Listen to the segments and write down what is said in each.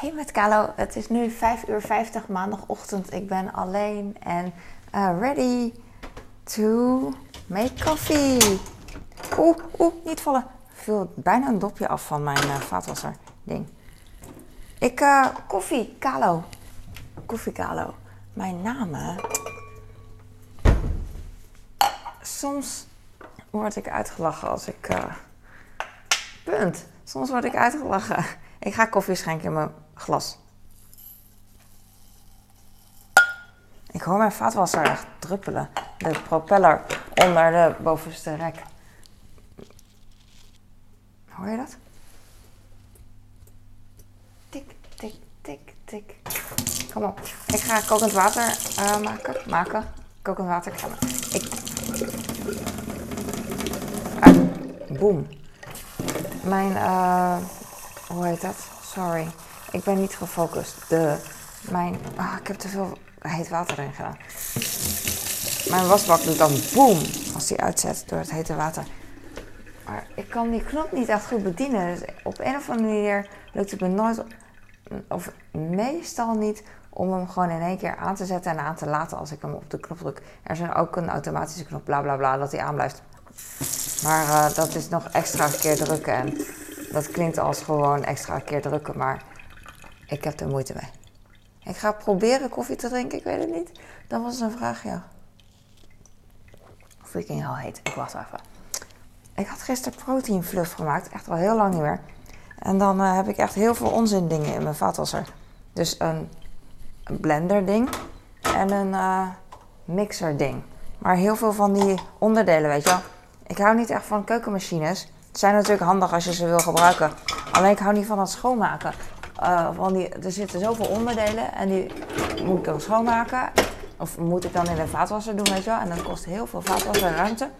Hey met Kalo, het is nu 5 uur 50 maandagochtend. Ik ben alleen en uh, ready to make coffee. Oeh, oeh, niet vallen. Viel bijna een dopje af van mijn uh, vaatwasser ding. Ik, uh, koffie, Kalo. Koffie Kalo. Mijn naam, hè? Soms word ik uitgelachen als ik... Punt. Soms word ik uitgelachen. Ik ga koffie schenken in mijn glas. Ik hoor mijn vaatwasser echt druppelen. De propeller onder de bovenste rek. Hoor je dat? Tik, tik, tik, tik. Kom op. Ik ga kokend water uh, maken. Maken. Kokend water. Ik... Uh, boom. Mijn, uh, hoe heet dat? Sorry. Ik ben niet gefocust. De, mijn, ah, ik heb te veel heet water erin gedaan. Mijn wasbak doet dan boom als die uitzet door het hete water. Maar ik kan die knop niet echt goed bedienen. Dus op een of andere manier lukt het me nooit, of meestal niet, om hem gewoon in één keer aan te zetten en aan te laten als ik hem op de knop druk. Er is ook een automatische knop, bla bla bla, dat hij aanblijft. Maar uh, dat is nog extra keer drukken en dat klinkt als gewoon extra keer drukken, maar ik heb er moeite mee. Ik ga proberen koffie te drinken, ik weet het niet. Dat was een vraag, ja. Freaking hell heet. Ik wacht even. Ik had gisteren protein fluff gemaakt, echt al heel lang niet meer. En dan uh, heb ik echt heel veel onzin dingen in mijn vaatwasser. Dus een, een blender ding en een uh, mixer ding. Maar heel veel van die onderdelen, weet je wel. Ik hou niet echt van keukenmachines. Het zijn natuurlijk handig als je ze wil gebruiken. Alleen ik hou niet van het schoonmaken. Die, er zitten zoveel onderdelen en die moet ik dan schoonmaken. Of moet ik dan in een vaatwasser doen, weet je wel. En dat kost heel veel vaatwasserruimte.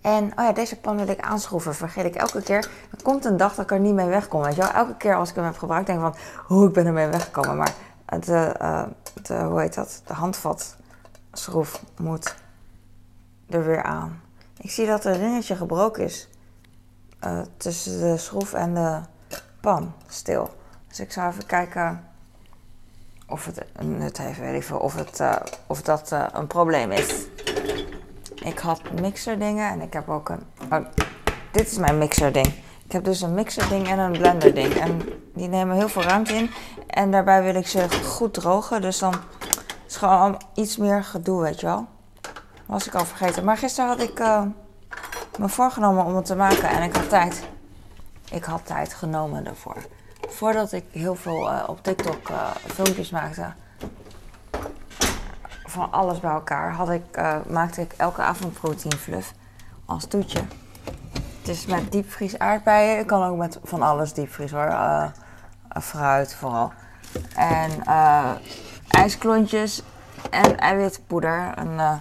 En oh ja, deze pan wil ik aanschroeven. Vergeet ik elke keer. Er komt een dag dat ik er niet mee wegkom. Weet je wel? Elke keer als ik hem heb gebruikt, denk ik van... Hoe, ik ben ermee weggekomen. Maar de, uh, de, hoe heet dat? De handvatschroef moet er weer aan. Ik zie dat er ringetje gebroken is. Tussen de schroef en de pan stil. Dus ik zou even kijken of het een nut heeft, of, het, uh, of dat uh, een probleem is. Ik had mixerdingen en ik heb ook een. Oh, dit is mijn mixerding. Ik heb dus een mixerding en een blenderding. En die nemen heel veel ruimte in. En daarbij wil ik ze goed drogen. Dus dan is gewoon iets meer gedoe, weet je wel. Was ik al vergeten. Maar gisteren had ik uh, me voorgenomen om het te maken en ik had tijd. Ik had tijd genomen daarvoor. Voordat ik heel veel uh, op TikTok uh, filmpjes maakte, van alles bij elkaar, had ik, uh, maakte ik elke avond proteinfluff als toetje. Het is met diepvries aardbeien. Ik kan ook met van alles diepvries hoor. fruit vooral. En ijsklontjes en eiwitpoeder. Een,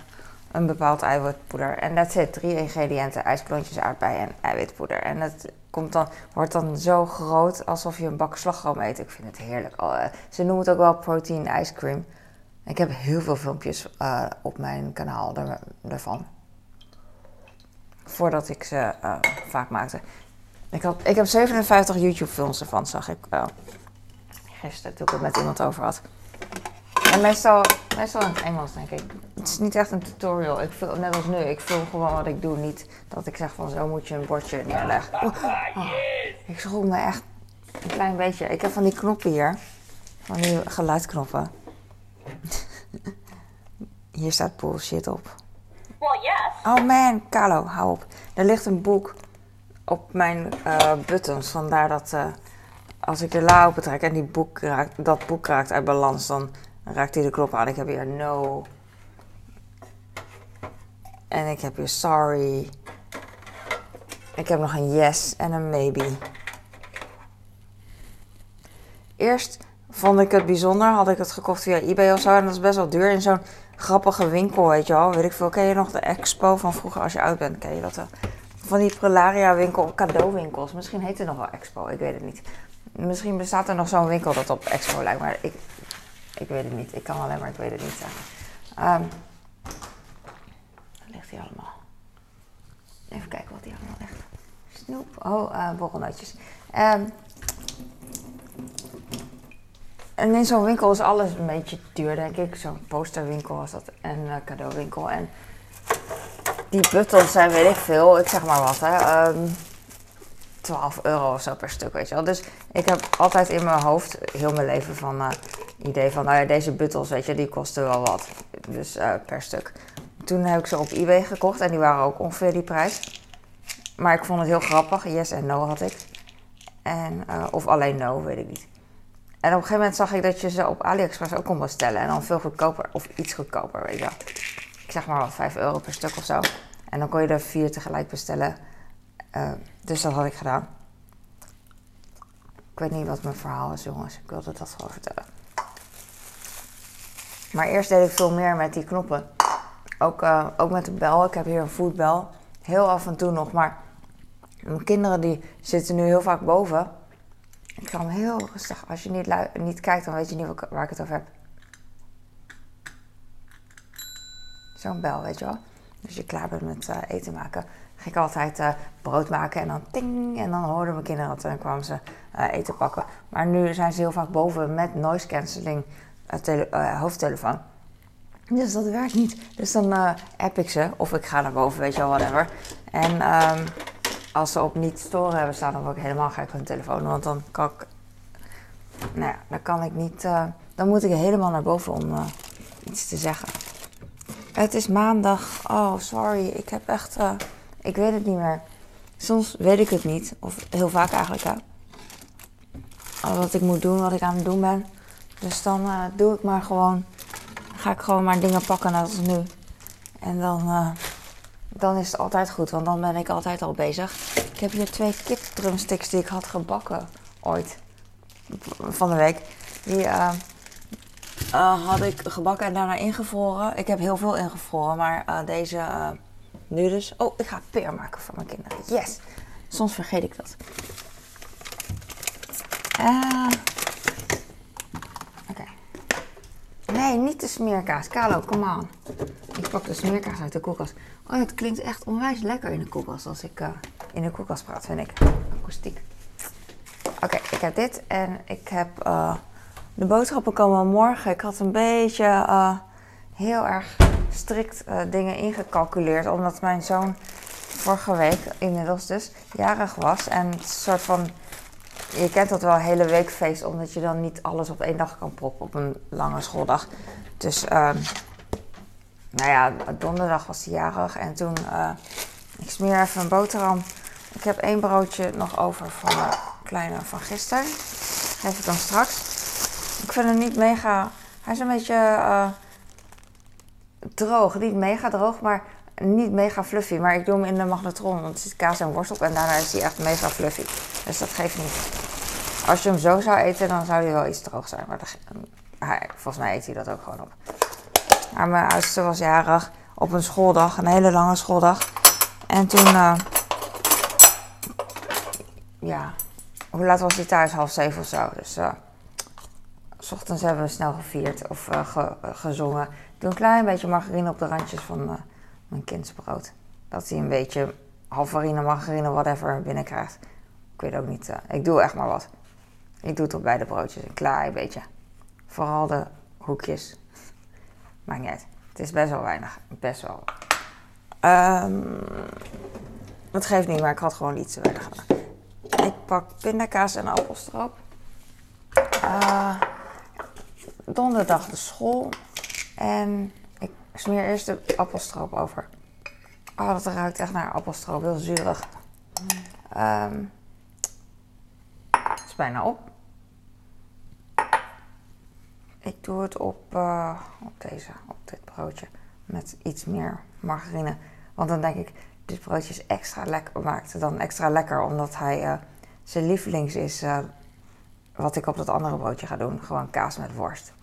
een bepaald eiwitpoeder. En dat zit drie ingrediënten: ijsklontjes, aardbeien en eiwitpoeder. En dat komt dan, wordt dan zo groot alsof je een bak slagroom eet. Ik vind het heerlijk. Oh, ze noemen het ook wel protein ice cream. Ik heb heel veel filmpjes uh, op mijn kanaal daar, daarvan. Voordat ik ze uh, vaak maakte. Ik, had, ik heb 57 YouTube films ervan, zag ik gisteren toen ik het met iemand over had. En meestal, meestal in het Engels, denk ik. Het is niet echt een tutorial. Ik film, net als nu, ik film gewoon wat ik doe. Niet dat ik zeg van zo moet je een bordje neerleggen. Oh, oh. Ik schrok me echt een klein beetje. Ik heb van die knoppen hier. Van die geluidsknoppen. hier staat bullshit op. Well, yes. Oh man, Carlo, hou op. Er ligt een boek op mijn uh, buttons. Vandaar dat uh, als ik de la opentrek en die boek raakt, dat boek raakt uit balans, dan dan raakt hij de knop aan. Ik heb hier no. En ik heb hier sorry. Ik heb nog een yes en een maybe. Eerst vond ik het bijzonder. Had ik het gekocht via eBay of zo. En dat is best wel duur. In zo'n grappige winkel, weet je wel. Weet ik veel. Ken je nog de expo van vroeger als je oud bent? Ken je dat? Van die Prelaria winkel, cadeauwinkels. Misschien heet het nog wel expo. Ik weet het niet. Misschien bestaat er nog zo'n winkel dat op expo lijkt. Maar ik, ik weet het niet. Ik kan alleen maar, ik weet het niet zeggen. Um, waar ligt hij allemaal? Even kijken wat hij allemaal ligt. Snoep. Oh, uh, En in zo'n winkel is alles een beetje duur, denk ik. Zo'n posterwinkel was dat en uh, cadeauwinkel. En die buttons zijn, weet ik veel, ik zeg maar wat, hè. Um, 12 euro of zo per stuk, weet je wel. Dus ik heb altijd in mijn hoofd, heel mijn leven, van uh, idee van, nou ja, deze buttons, weet je, die kosten wel wat. Dus uh, per stuk. Toen heb ik ze op eBay gekocht en die waren ook ongeveer die prijs. Maar ik vond het heel grappig. Yes en no had ik. En, uh, of alleen no, weet ik niet. En op een gegeven moment zag ik dat je ze op AliExpress ook kon bestellen. En dan veel goedkoper, of iets goedkoper, weet je wel. Ik zeg maar wat, 5 euro per stuk of zo. En dan kon je er vier tegelijk bestellen. Uh, dus dat had ik gedaan. Ik weet niet wat mijn verhaal is, jongens. Ik wilde dat gewoon vertellen. Maar eerst deed ik veel meer met die knoppen. Ook, uh, ook met de bel. Ik heb hier een voetbel. Heel af en toe nog. Maar mijn kinderen die zitten nu heel vaak boven. Ik ga hem heel rustig. Als je niet, niet kijkt, dan weet je niet waar ik het over heb. Zo'n bel, weet je wel. Als je klaar bent met uh, eten maken, ga ik altijd uh, brood maken en dan ting. En dan hoorden mijn kinderen dat en kwamen ze uh, eten pakken. Maar nu zijn ze heel vaak boven met noise cancelling hoofdtelefoon. Dus dat werkt niet. Dus dan app ik ze of ik ga naar boven, weet je wel, whatever. En um, als ze op niet storen hebben staan, dan word ik helemaal gek van hun telefoon. Want dan kan ik. Nou ja, dan kan ik niet. Uh, dan moet ik helemaal naar boven om uh, iets te zeggen. Het is maandag. Oh, sorry. Ik heb echt. Uh, ik weet het niet meer. Soms weet ik het niet. Of heel vaak eigenlijk. Hè. Wat ik moet doen, wat ik aan het doen ben. Dus dan doe ik maar gewoon. Ga ik gewoon maar dingen pakken net als nu. En dan dan is het altijd goed, want dan ben ik altijd al bezig. Ik heb hier twee kip drumsticks die ik had gebakken ooit van de week. Die uh, had ik gebakken en daarna ingevroren. Ik heb heel veel ingevroren, maar deze nu dus. Oh, ik ga peer maken voor mijn kinderen. Yes! Soms vergeet ik dat. Oké. Okay. Nee, niet de smeerkaas. Kalo, come on. Ik pak de smeerkaas uit de koelkast. Oh, het klinkt echt onwijs lekker in de koelkast als ik uh, in de koelkast praat, vind ik. Akoestiek. Oké, ik heb dit en ik heb uh, de boodschappen komen morgen. Ik had een beetje heel erg strikt dingen ingecalculeerd, omdat mijn zoon vorige week inmiddels dus jarig was. En het soort van, je kent dat wel, hele week feest, omdat je dan niet alles op één dag kan proppen op een lange schooldag. Dus ehm, nou ja, donderdag was hij jarig en toen, uh, ik smeer even een boterham. Ik heb één broodje nog over van de kleine van gisteren. Geef ik dan straks. Ik vind hem niet mega, hij is een beetje uh, droog. Niet mega droog, maar niet mega fluffy. Maar ik doe hem in de magnetron, want er zit kaas en worst op. En daarna is hij echt mega fluffy. Dus dat geeft niet. Als je hem zo zou eten, dan zou hij wel iets droog zijn. Maar hij, volgens mij eet hij dat ook gewoon op. Maar mijn oudste was jarig op een schooldag, een hele lange schooldag. En toen, uh, ja, hoe laat was hij thuis? Half zeven of zo. Dus uh, s ochtends hebben we snel gevierd of ge, gezongen. Doe een klein beetje margarine op de randjes van mijn kindsbrood. Dat hij een beetje halfarine, margarine, whatever binnenkrijgt. Ik weet ook niet. ik doe echt maar wat. Ik doe het op beide broodjes, een klein beetje. Vooral de hoekjes. Maakt niet uit. Het is best wel weinig. Best wel. Um, dat geeft niet, maar ik had gewoon iets te weinig. Ik pak pindakaas en appelstroop. Uh, donderdag de school. En ik smeer eerst de appelstroop over. Oh, dat ruikt echt naar appelstroop. Heel zuurig. Um, het is bijna op. Ik doe het op, uh, op deze, op dit broodje. Met iets meer margarine. Want dan denk ik, dit broodje is extra lekker. Maakt dan extra lekker omdat hij uh, zijn lievelings is. Uh, wat ik op dat andere broodje ga doen. Gewoon kaas met worst.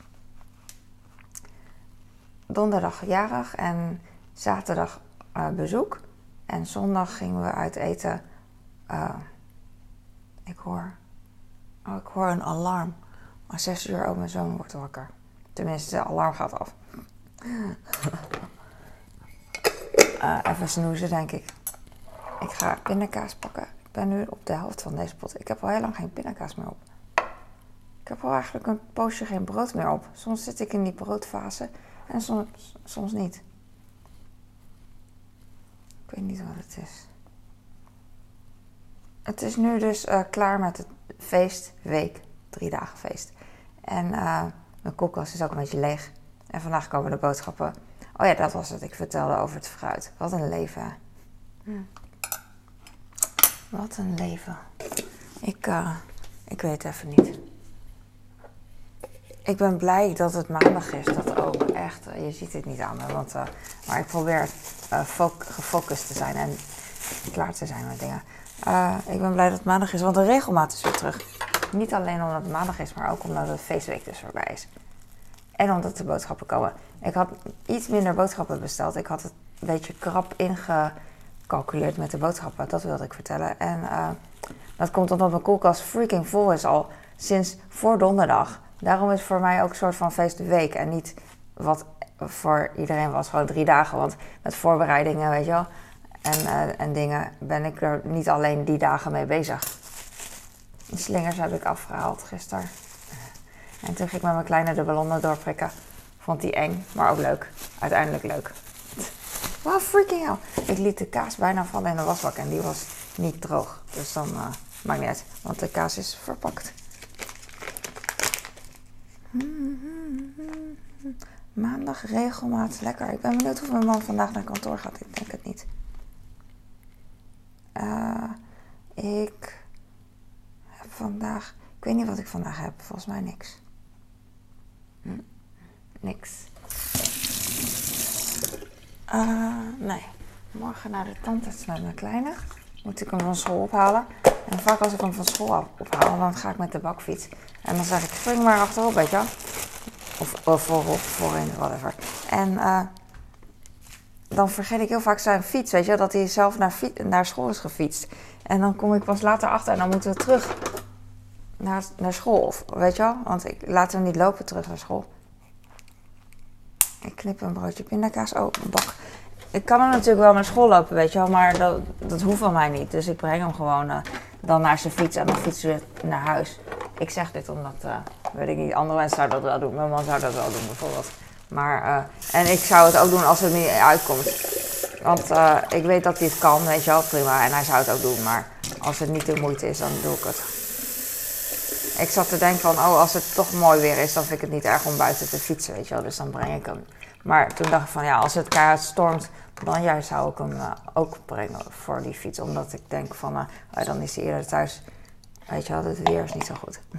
Donderdag jarig en zaterdag bezoek. En zondag gingen we uit eten. ik hoor. Oh, ik hoor een alarm. Maar zes uur ook mijn zoon wordt wakker. Tenminste, de alarm gaat af. uh, even snoezen, denk ik. Ik ga pindakaas pakken. Ik ben nu op de helft van deze pot. Ik heb al heel lang geen pindakaas meer op. Ik heb al eigenlijk een poosje geen brood meer op. Soms zit ik in die broodfase en soms, soms niet. Ik weet niet wat het is. Het is nu dus uh, klaar met het feestweek. Drie dagen feest. En uh, mijn koelkast is ook een beetje leeg. En vandaag komen de boodschappen. Oh ja, dat was het. Ik vertelde over het fruit. Wat een leven. Hm. Wat een leven. Ik, uh, ik weet even niet. Ik ben blij dat het maandag is. Dat ook echt. Je ziet het niet aan me. Want, uh, maar ik probeer uh, gefocust te zijn en klaar te zijn met dingen. ik ben blij dat het maandag is, want de regelmaat is weer terug. Niet alleen omdat het maandag is, maar ook omdat de feestweek dus voorbij is. En omdat de boodschappen komen. Ik had iets minder boodschappen besteld. Ik had het een beetje krap ingecalculeerd met de boodschappen. Dat wilde ik vertellen. En dat komt omdat mijn koelkast freaking vol is al sinds voor donderdag. Daarom is voor mij ook een soort van feestweek. En niet wat voor iedereen was, gewoon drie dagen. Want met voorbereidingen, weet je wel. En, uh, en dingen ben ik er niet alleen die dagen mee bezig. De slingers heb ik afgehaald gisteren. En toen ging ik met mijn kleine de ballonnen doorprikken. Vond die eng, maar ook leuk. Uiteindelijk leuk. Wow, freaking hell. Ik liet de kaas bijna vallen in de wasbak en die was niet droog. Dus dan uh, maakt niet uit, want de kaas is verpakt. Maandag regelmatig lekker. Ik ben benieuwd of mijn man vandaag naar kantoor gaat. Ik denk het niet. Uh, ik heb vandaag. Ik weet niet wat ik vandaag heb. Volgens mij niks. Hm. Niks. Uh, nee. Morgen naar de tandarts met mijn kleine. Moet ik hem van school ophalen. En vaak als ik hem van school ophaal, dan ga ik met de bakfiets. En dan zeg ik, spring maar achterop, weet je wel. Of, of voorop, voorin, whatever. En uh, dan vergeet ik heel vaak zijn fiets, weet je Dat hij zelf naar, naar school is gefietst. En dan kom ik pas later achter en dan moeten we terug naar, naar school. Of, weet je wel? Want ik laat hem niet lopen terug naar school. Ik knip een broodje pindakaas. Oh, bak. Ik kan hem natuurlijk wel naar school lopen, weet je wel. Maar dat, dat hoeft van mij niet. Dus ik breng hem gewoon uh, dan naar zijn fiets en dan fietsen we naar huis. Ik zeg dit omdat, uh, weet ik niet, andere mensen zouden dat wel doen. Mijn man zou dat wel doen bijvoorbeeld. Maar, uh, en ik zou het ook doen als het niet uitkomt. Want ik weet dat hij het kan, weet je wel, prima. En hij zou het ook doen. Maar als het niet de moeite is, dan doe ik het. Ik zat te denken van, oh, als het toch mooi weer is, dan vind ik het niet erg om buiten te fietsen, weet je wel. Dus dan breng ik hem. Maar toen dacht ik van, ja, als het keihard stormt, dan juist zou ik hem uh, ook brengen voor die fiets. Omdat ik denk van, uh, dan is hij eerder thuis. Weet je wel, het weer is niet zo goed.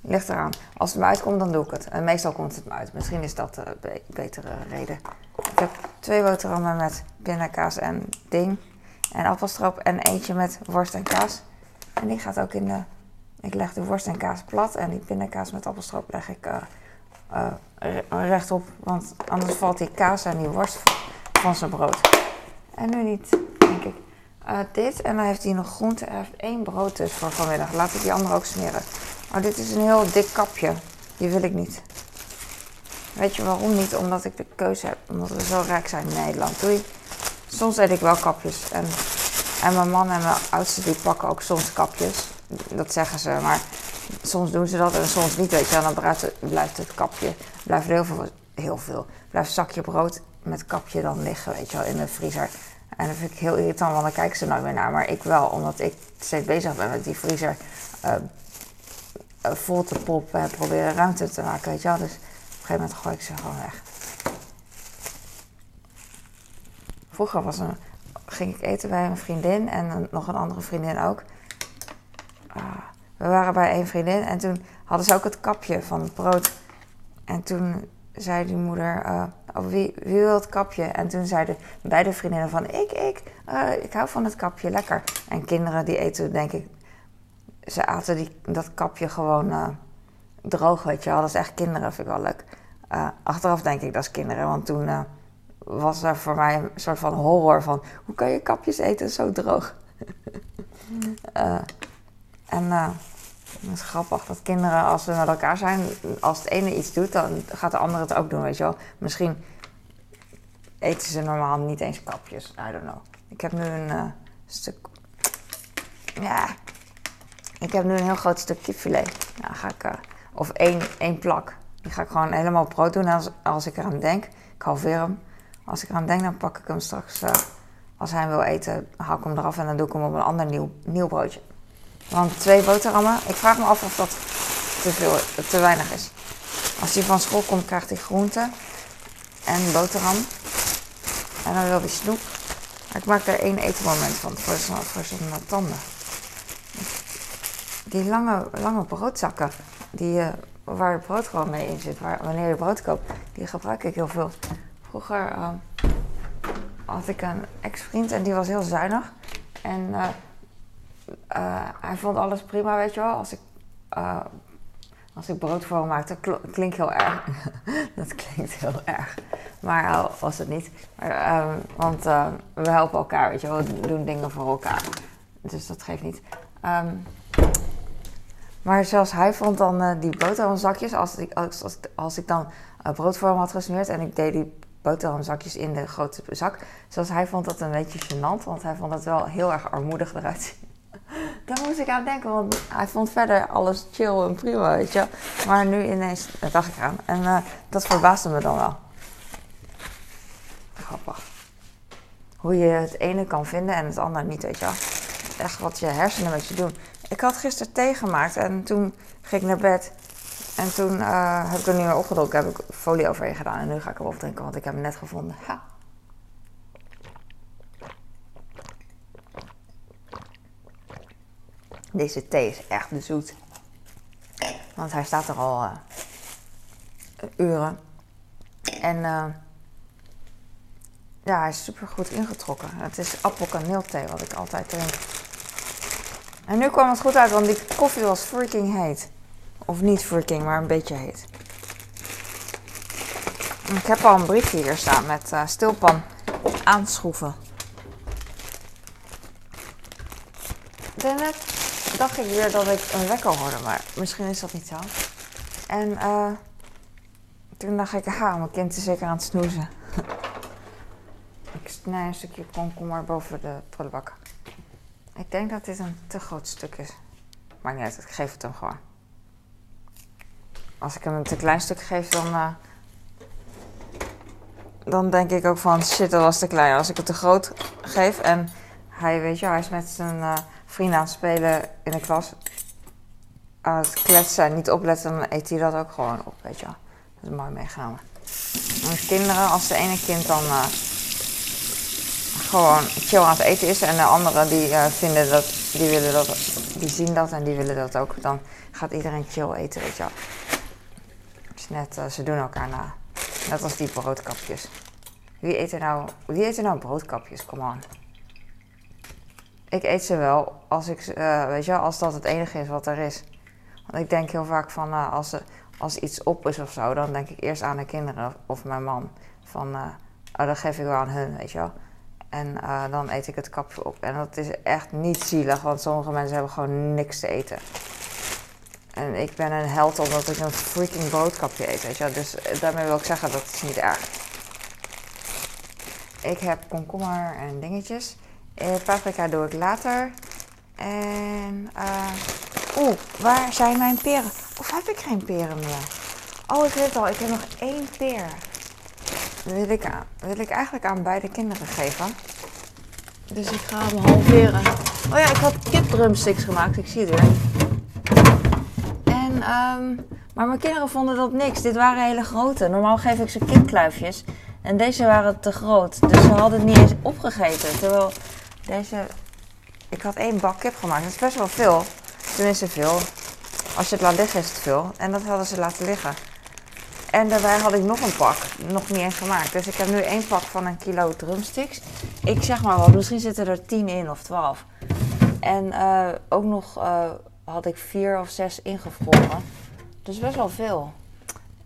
Ligt eraan. Als het me uitkomt, dan doe ik het. En meestal komt het me uit. Misschien is dat een be betere reden. Ik heb twee boterhammen met pindakaas en ding. En appelstroop en eentje met worst en kaas. En die gaat ook in de... Ik leg de worst en kaas plat. En die pindakaas met appelstroop leg ik uh, rechtop. Want anders valt die kaas en die worst van zijn brood. En nu niet, denk ik. Uh, dit. En dan heeft hij nog groente. Hij heeft één brood dus voor vanmiddag. Laat ik die andere ook smeren. Maar dit is een heel dik kapje. Die wil ik niet. Weet je waarom niet? Omdat ik de keuze heb. Omdat we zo rijk zijn in Nederland. Doei. Soms eet ik wel kapjes. En, en mijn man en mijn oudste die pakken ook soms kapjes. Dat zeggen ze. Maar soms doen ze dat en soms niet. Weet je. Dan blijft het, kapje. Blijft er heel veel. Heel veel. Blijft zakje brood met kapje dan liggen. Weet je wel. In de vriezer. En dat vind ik heel irritant. Want dan kijken ze nooit meer naar. Maar ik wel. Omdat ik steeds bezig ben met die vriezer. Uh, vol te poppen en proberen ruimte te maken, weet je wel. Dus op een gegeven moment gooi ik ze gewoon weg. Vroeger was een, ging ik eten bij een vriendin en nog een andere vriendin ook. We waren bij een vriendin en toen hadden ze ook het kapje van het brood. En toen zei die moeder, uh, oh, wie, wie wil het kapje? En toen zeiden beide vriendinnen van, ik, ik, uh, ik hou van het kapje, lekker. En kinderen die eten denk ik ze aten die, dat kapje gewoon uh, droog, weet je wel. Dat is echt kinderen, vind ik wel leuk. Achteraf denk ik dat is kinderen, want toen was er voor mij een soort van horror van... hoe kan je kapjes eten zo droog? en het is grappig dat kinderen, als ze met elkaar zijn... als het ene iets doet, dan gaat de andere het ook doen, weet je wel. Misschien eten ze normaal niet eens kapjes, I don't know. Ik heb nu een stuk... Ja, Ik heb nu een heel groot stuk kipfilet. Nou, ga ik, uh, of één, één plak. Die ga ik gewoon helemaal brood doen als, als ik eraan denk. Ik halveer hem. Als ik eraan denk, dan pak ik hem straks. Uh, als hij wil eten, haal ik hem eraf en dan doe ik hem op een ander nieuw, nieuw broodje. Want twee boterhammen, ik vraag me af of dat te, veel, te weinig is. Als hij van school komt, krijgt hij groente en boterham. En dan wil hij snoep. Maar ik maak er één etenmoment van voor zijn, voor zijn tanden. Die lange, lange broodzakken, die, uh, waar het brood gewoon mee in zit, waar, wanneer je brood koopt, die gebruik ik heel veel. Vroeger uh, had ik een ex-vriend en die was heel zuinig. En hij vond alles prima, weet je wel. Als ik, als ik brood voor maakte, klinkt heel erg. dat klinkt heel erg. Maar was het niet. Maar, want we helpen elkaar, weet je wel. We doen dingen voor elkaar. Dus dat geeft niet. Um, maar zelfs hij vond dan uh, die boterhamzakjes, als ik, als, als, als ik dan uh, brood voor hem had gesmeerd en ik deed die boterhamzakjes in de grote zak. Zelfs hij vond dat een beetje gênant, want hij vond het wel heel erg armoedig eruit zien. Daar moest ik aan denken, want hij vond verder alles chill en prima, weet je. Maar nu ineens, daar dacht ik aan. En uh, dat verbaasde me dan wel. Grappig. Hoe je het ene kan vinden en het andere niet, weet je. Echt wat je hersenen met je doen. Ik had gisteren thee gemaakt en toen ging ik naar bed. En toen uh, heb ik er niet meer opgedronken. Heb ik folie overheen gedaan. En nu ga ik hem opdrinken, want ik heb hem net gevonden. Ha. Deze thee is echt zoet. Want hij staat er al uh, uren. En uh, ja, hij is super goed ingetrokken. Het is appelkaneelthee wat ik altijd drink. En nu kwam het goed uit, want die koffie was freaking heet. Of niet freaking, maar een beetje heet. Ik heb al een briefje hier staan met uh, stilpan aanschroeven. Dacht ik weer dat ik een wekker hoorde, maar misschien is dat niet zo. En uh, toen dacht ik, ha, mijn kind is zeker aan het snoezen. ik snij een stukje komkommer boven de prullenbak. Ik denk dat dit een te groot stuk is. Maar niet uit, ik geef het hem gewoon. Als ik hem een te klein stuk geef, dan. Uh, dan denk ik ook van shit, dat was te klein. Als ik het te groot geef en hij, weet je, hij is met zijn uh, vrienden aan het spelen in de klas. Aan het kletsen en niet opletten, dan eet hij dat ook gewoon op, weet je wel. Dat is mooi meegenomen. En kinderen, als de ene kind dan. Uh, gewoon chill aan het eten is en de anderen die uh, vinden dat, die willen dat, die zien dat en die willen dat ook, dan gaat iedereen chill eten, weet je wel. Dus net, uh, ze doen elkaar na. Net als die broodkapjes. Wie eet er nou, wie eet er nou broodkapjes? Come on. Ik eet ze wel als, ik, uh, weet je, als dat het enige is wat er is. Want ik denk heel vaak van als, er, als iets op is of zo, dan denk ik eerst aan de kinderen of mijn man. Van, oh, dat geef ik wel aan hun, weet je wel. En dan eet ik het kapje op. En dat is echt niet zielig, want sommige mensen hebben gewoon niks te eten. En ik ben een held omdat ik een freaking broodkapje eet, weet je Dus daarmee wil ik zeggen, dat is niet erg. Ik heb komkommer en dingetjes. Eh, paprika doe ik later. En, uh, oeh, waar zijn mijn peren? Of heb ik geen peren meer? Oh, ik weet al, ik heb nog één peer wil ik, wil ik eigenlijk aan beide kinderen geven. Dus ik ga hem halveren. Oh ja, ik had kipdrumsticks gemaakt. Ik zie het weer. En, um, maar mijn kinderen vonden dat niks. Dit waren hele grote. Normaal geef ik ze kipkluifjes. En deze waren te groot. Dus ze hadden het niet eens opgegeten. Terwijl deze... Ik had één bak kip gemaakt. Dat is best wel veel. Tenminste veel. Als je het laat liggen is het veel. En dat hadden ze laten liggen. En daarbij had ik nog een pak, nog niet eens gemaakt. Dus ik heb nu één pak van een kilo drumsticks. Ik zeg maar wat, misschien zitten er tien in of twaalf. En uh, ook nog uh, had ik vier of zes ingevroren. Dus best wel veel.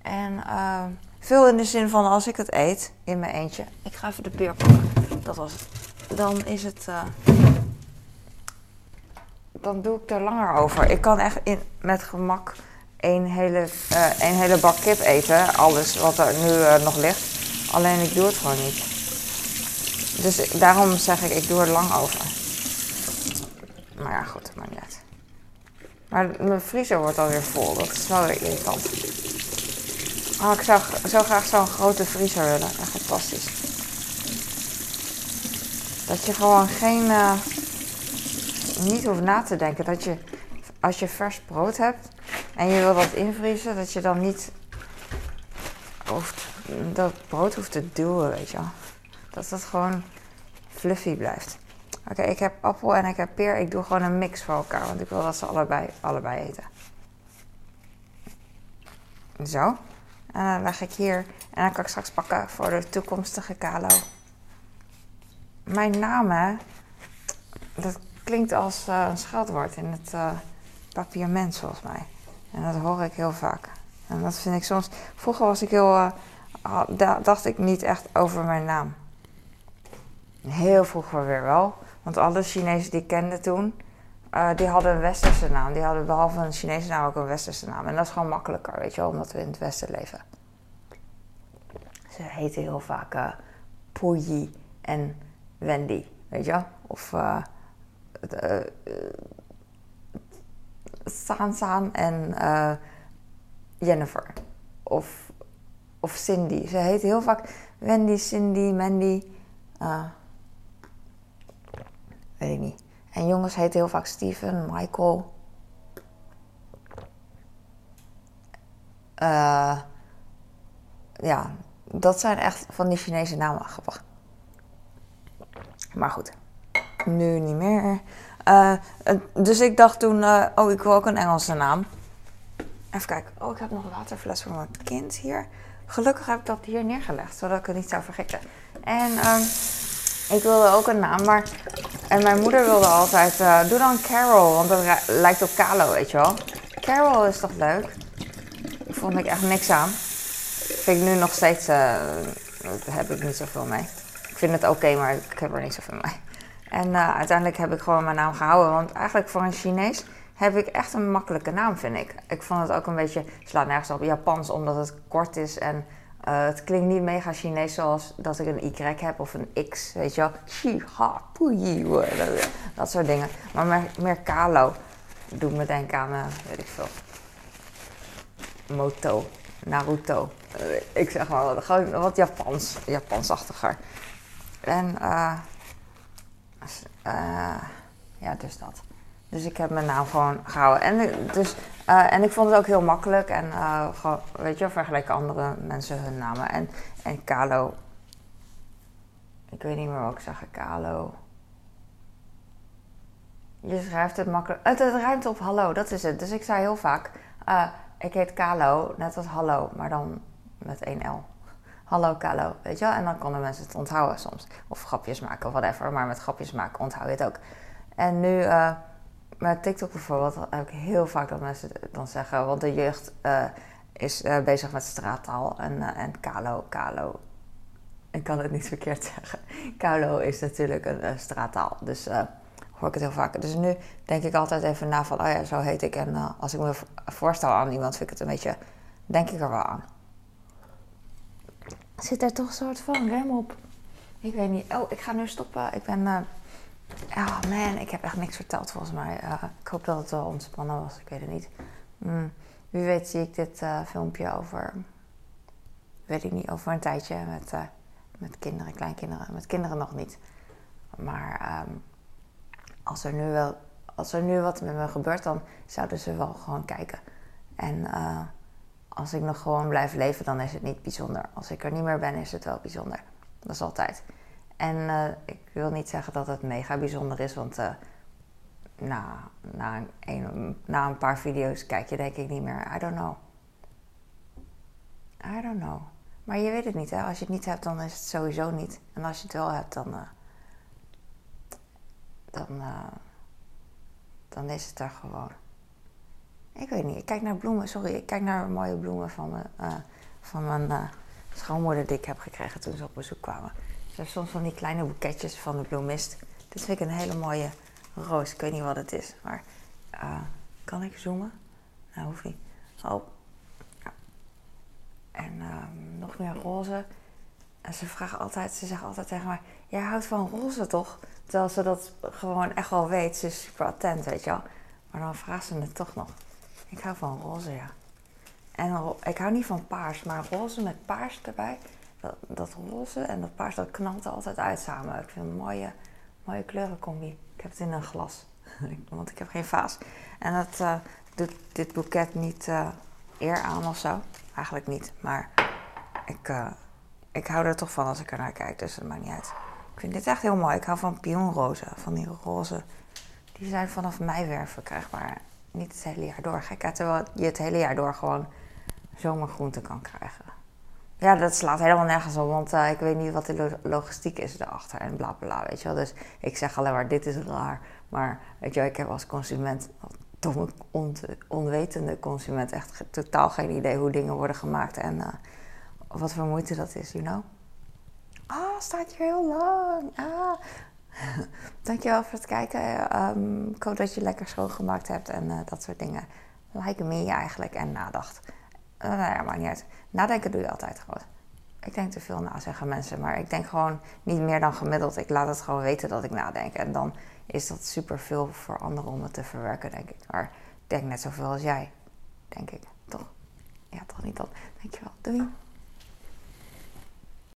En uh, veel in de zin van als ik het eet in mijn eentje. Ik ga even de peer pakken. Dat was het. Dan is het. dan doe ik er langer over. Ik kan echt in, met gemak één hele, uh, één hele bak kip eten. Alles wat er nu uh, nog ligt. Alleen ik doe het gewoon niet. Dus daarom zeg ik, ik doe er lang over. Maar ja, goed, maar niet. Maar mijn vriezer wordt alweer vol. Dat is wel weer irritant. Oh, ik zou zo graag zo'n grote vriezer willen. Echt fantastisch. Dat je gewoon geen... Uh, niet hoeft na te denken. Dat je, als je vers brood hebt en je wil dat invriezen, dat je dan niet hoeft, dat brood hoeft te duwen, weet je wel. Dat het gewoon fluffy blijft. Oké, ik heb appel en ik heb peer. Ik doe gewoon een mix voor elkaar, want ik wil dat ze allebei, allebei eten. Zo. En dan leg ik hier. En dan kan ik straks pakken voor de toekomstige kalo. Mijn naam, hè. Dat klinkt als uh, een scheldwoord in het uh, papierment, volgens mij. En dat hoor ik heel vaak. En dat vind ik soms. Vroeger was ik heel. Uh, dacht ik niet echt over mijn naam. Heel vroeger weer wel. Want alle Chinezen die ik kende toen, die hadden een westerse naam. Die hadden behalve een Chinese naam ook een westerse naam. En dat is gewoon makkelijker, weet je wel, omdat we in het westen leven. Ze heten heel vaak uh, Puyi en Wendy, weet je. Of uh, San en Jennifer. Of, of Cindy. Ze heten heel vaak Wendy, Cindy, Mandy. Weet ik niet. En jongens heten heel vaak Steven, Michael. Uh, ja, dat zijn echt van die Chinese namen. Grappig. Maar goed, nu niet meer. Uh, dus ik dacht toen, uh, oh, ik wil ook een Engelse naam. Even kijken. Oh, ik heb nog een waterfles voor mijn kind hier. Gelukkig heb ik dat hier neergelegd, zodat ik het niet zou vergeten. En um, ik wilde ook een naam, maar... En mijn moeder wilde altijd... Doe dan Carol, want dat lijkt op Carlo, weet je wel. Carol is toch leuk? Vond ik echt niks aan. Vind ik nu nog steeds... Heb ik niet zoveel mee. Ik vind het oké, maar ik heb er niet zoveel mee. En uh, uiteindelijk heb ik gewoon mijn naam gehouden. Want eigenlijk voor een Chinees heb ik echt een makkelijke naam, vind ik. Ik vond het ook een beetje... slaat nergens op Japans, omdat het kort is en uh, het klinkt niet mega Chinees zoals dat ik een Y heb of een X, weet je wel. Chi, ha, dat soort dingen. Maar meer, meer Kalo doet me denken aan, uh, weet ik veel, Moto, Naruto. Ik zeg maar gewoon wat Japans, Japansachtiger. En uh, ja, dus dat. Dus ik heb mijn naam gewoon gehouden. En, dus, uh, en ik vond het ook heel makkelijk. En uh, gewoon, weet je, vergeleken andere mensen hun namen. En, en Kalo. Ik weet niet meer wat ik zeg. Kalo. Je schrijft het makkelijk. Het, ruimt op hallo, dat is het. Dus ik zei heel vaak: uh, Ik heet Kalo, net als hallo, maar dan met één L. Hallo Kalo, weet je wel? En dan konden mensen het onthouden soms. Of grapjes maken of whatever. Maar met grapjes maken onthoud je het ook. En nu met TikTok bijvoorbeeld heb ik heel vaak dat mensen dan zeggen, want de jeugd uh, is uh, bezig met straattaal en, en kalo, kalo. Ik kan het niet verkeerd zeggen. Kalo is natuurlijk een straattaal, dus hoor ik het heel vaak. Dus nu denk ik altijd even na van, oh ja, zo heet ik. En als ik me voorstel aan iemand, vind ik het een beetje, denk ik er wel aan. Zit er toch een soort van rem op? Ik weet niet. Oh, ik ga nu stoppen. Ik ben Oh man, ik heb echt niks verteld volgens mij. Uh, ik hoop dat het wel ontspannen was, ik weet het niet. Mm. Wie weet zie ik dit uh, filmpje over, weet ik niet, over een tijdje met, uh, met kinderen, kleinkinderen. Met kinderen nog niet. Maar um, als, er nu wel, als er nu wat met me gebeurt, dan zouden ze wel gewoon kijken. En als ik nog gewoon blijf leven, dan is het niet bijzonder. Als ik er niet meer ben, is het wel bijzonder. Dat is altijd. En uh, ik wil niet zeggen dat het mega bijzonder is, want uh, na, na, een, na een paar video's kijk je denk ik niet meer. I don't know. I don't know. Maar je weet het niet, hè? Als je het niet hebt, dan is het sowieso niet. En als je het wel hebt, dan. Uh, dan, dan is het er gewoon. Ik weet niet. Ik kijk naar bloemen. Sorry, ik kijk naar mooie bloemen van, van mijn schoonmoeder die ik heb gekregen toen ze op bezoek kwamen zijn soms van die kleine boeketjes van de bloemist. Dit vind ik een hele mooie roos. Ik weet niet wat het is, maar uh, kan ik zoomen? Nou, hoeft niet. Oh. Ja. En uh, nog meer roze. En ze vragen altijd, ze zeggen altijd tegen mij: Jij houdt van roze toch? Terwijl ze dat gewoon echt wel weet. Ze is super attent, weet je wel. Maar dan vragen ze het toch nog. Ik hou van roze, ja. En ik hou niet van paars, maar roze met paars erbij. Dat, dat roze en dat paars, dat knalt altijd uit samen. Ik vind het een mooie, mooie kleurencombi. Ik heb het in een glas, want ik heb geen vaas. En dat uh, doet dit boeket niet uh, eer aan of zo. Eigenlijk niet, maar ik, uh, ik hou er toch van als ik er naar kijk, dus dat maakt niet uit. Ik vind dit echt heel mooi. Ik hou van pionrozen, van die roze. Die zijn vanaf mei weer verkrijgbaar. Niet het hele jaar door. Gek, terwijl je het hele jaar door gewoon zomergroenten kan krijgen. Ja, dat slaat helemaal nergens op, want uh, ik weet niet wat de logistiek is erachter en bla bla, weet je wel. Dus ik zeg alleen maar, dit is raar. Maar weet je wel, ik heb als consument, domme, on onwetende consument, echt totaal geen idee hoe dingen worden gemaakt en uh, wat voor moeite dat is, you know. Ah, staat hier heel lang. Ah. Dankjewel voor het kijken. Um, ik hoop dat je lekker schoongemaakt hebt en uh, dat soort dingen. Like me eigenlijk en nadacht. Uh, nou ja, maar niet uit. Nadenken doe je altijd gewoon. Ik denk te veel na, zeggen mensen. Maar ik denk gewoon niet meer dan gemiddeld. Ik laat het gewoon weten dat ik nadenk. En dan is dat super veel voor anderen om het te verwerken, denk ik. Maar ik denk net zoveel als jij, denk ik. Toch? Ja, toch niet dan. Dankjewel. Doei.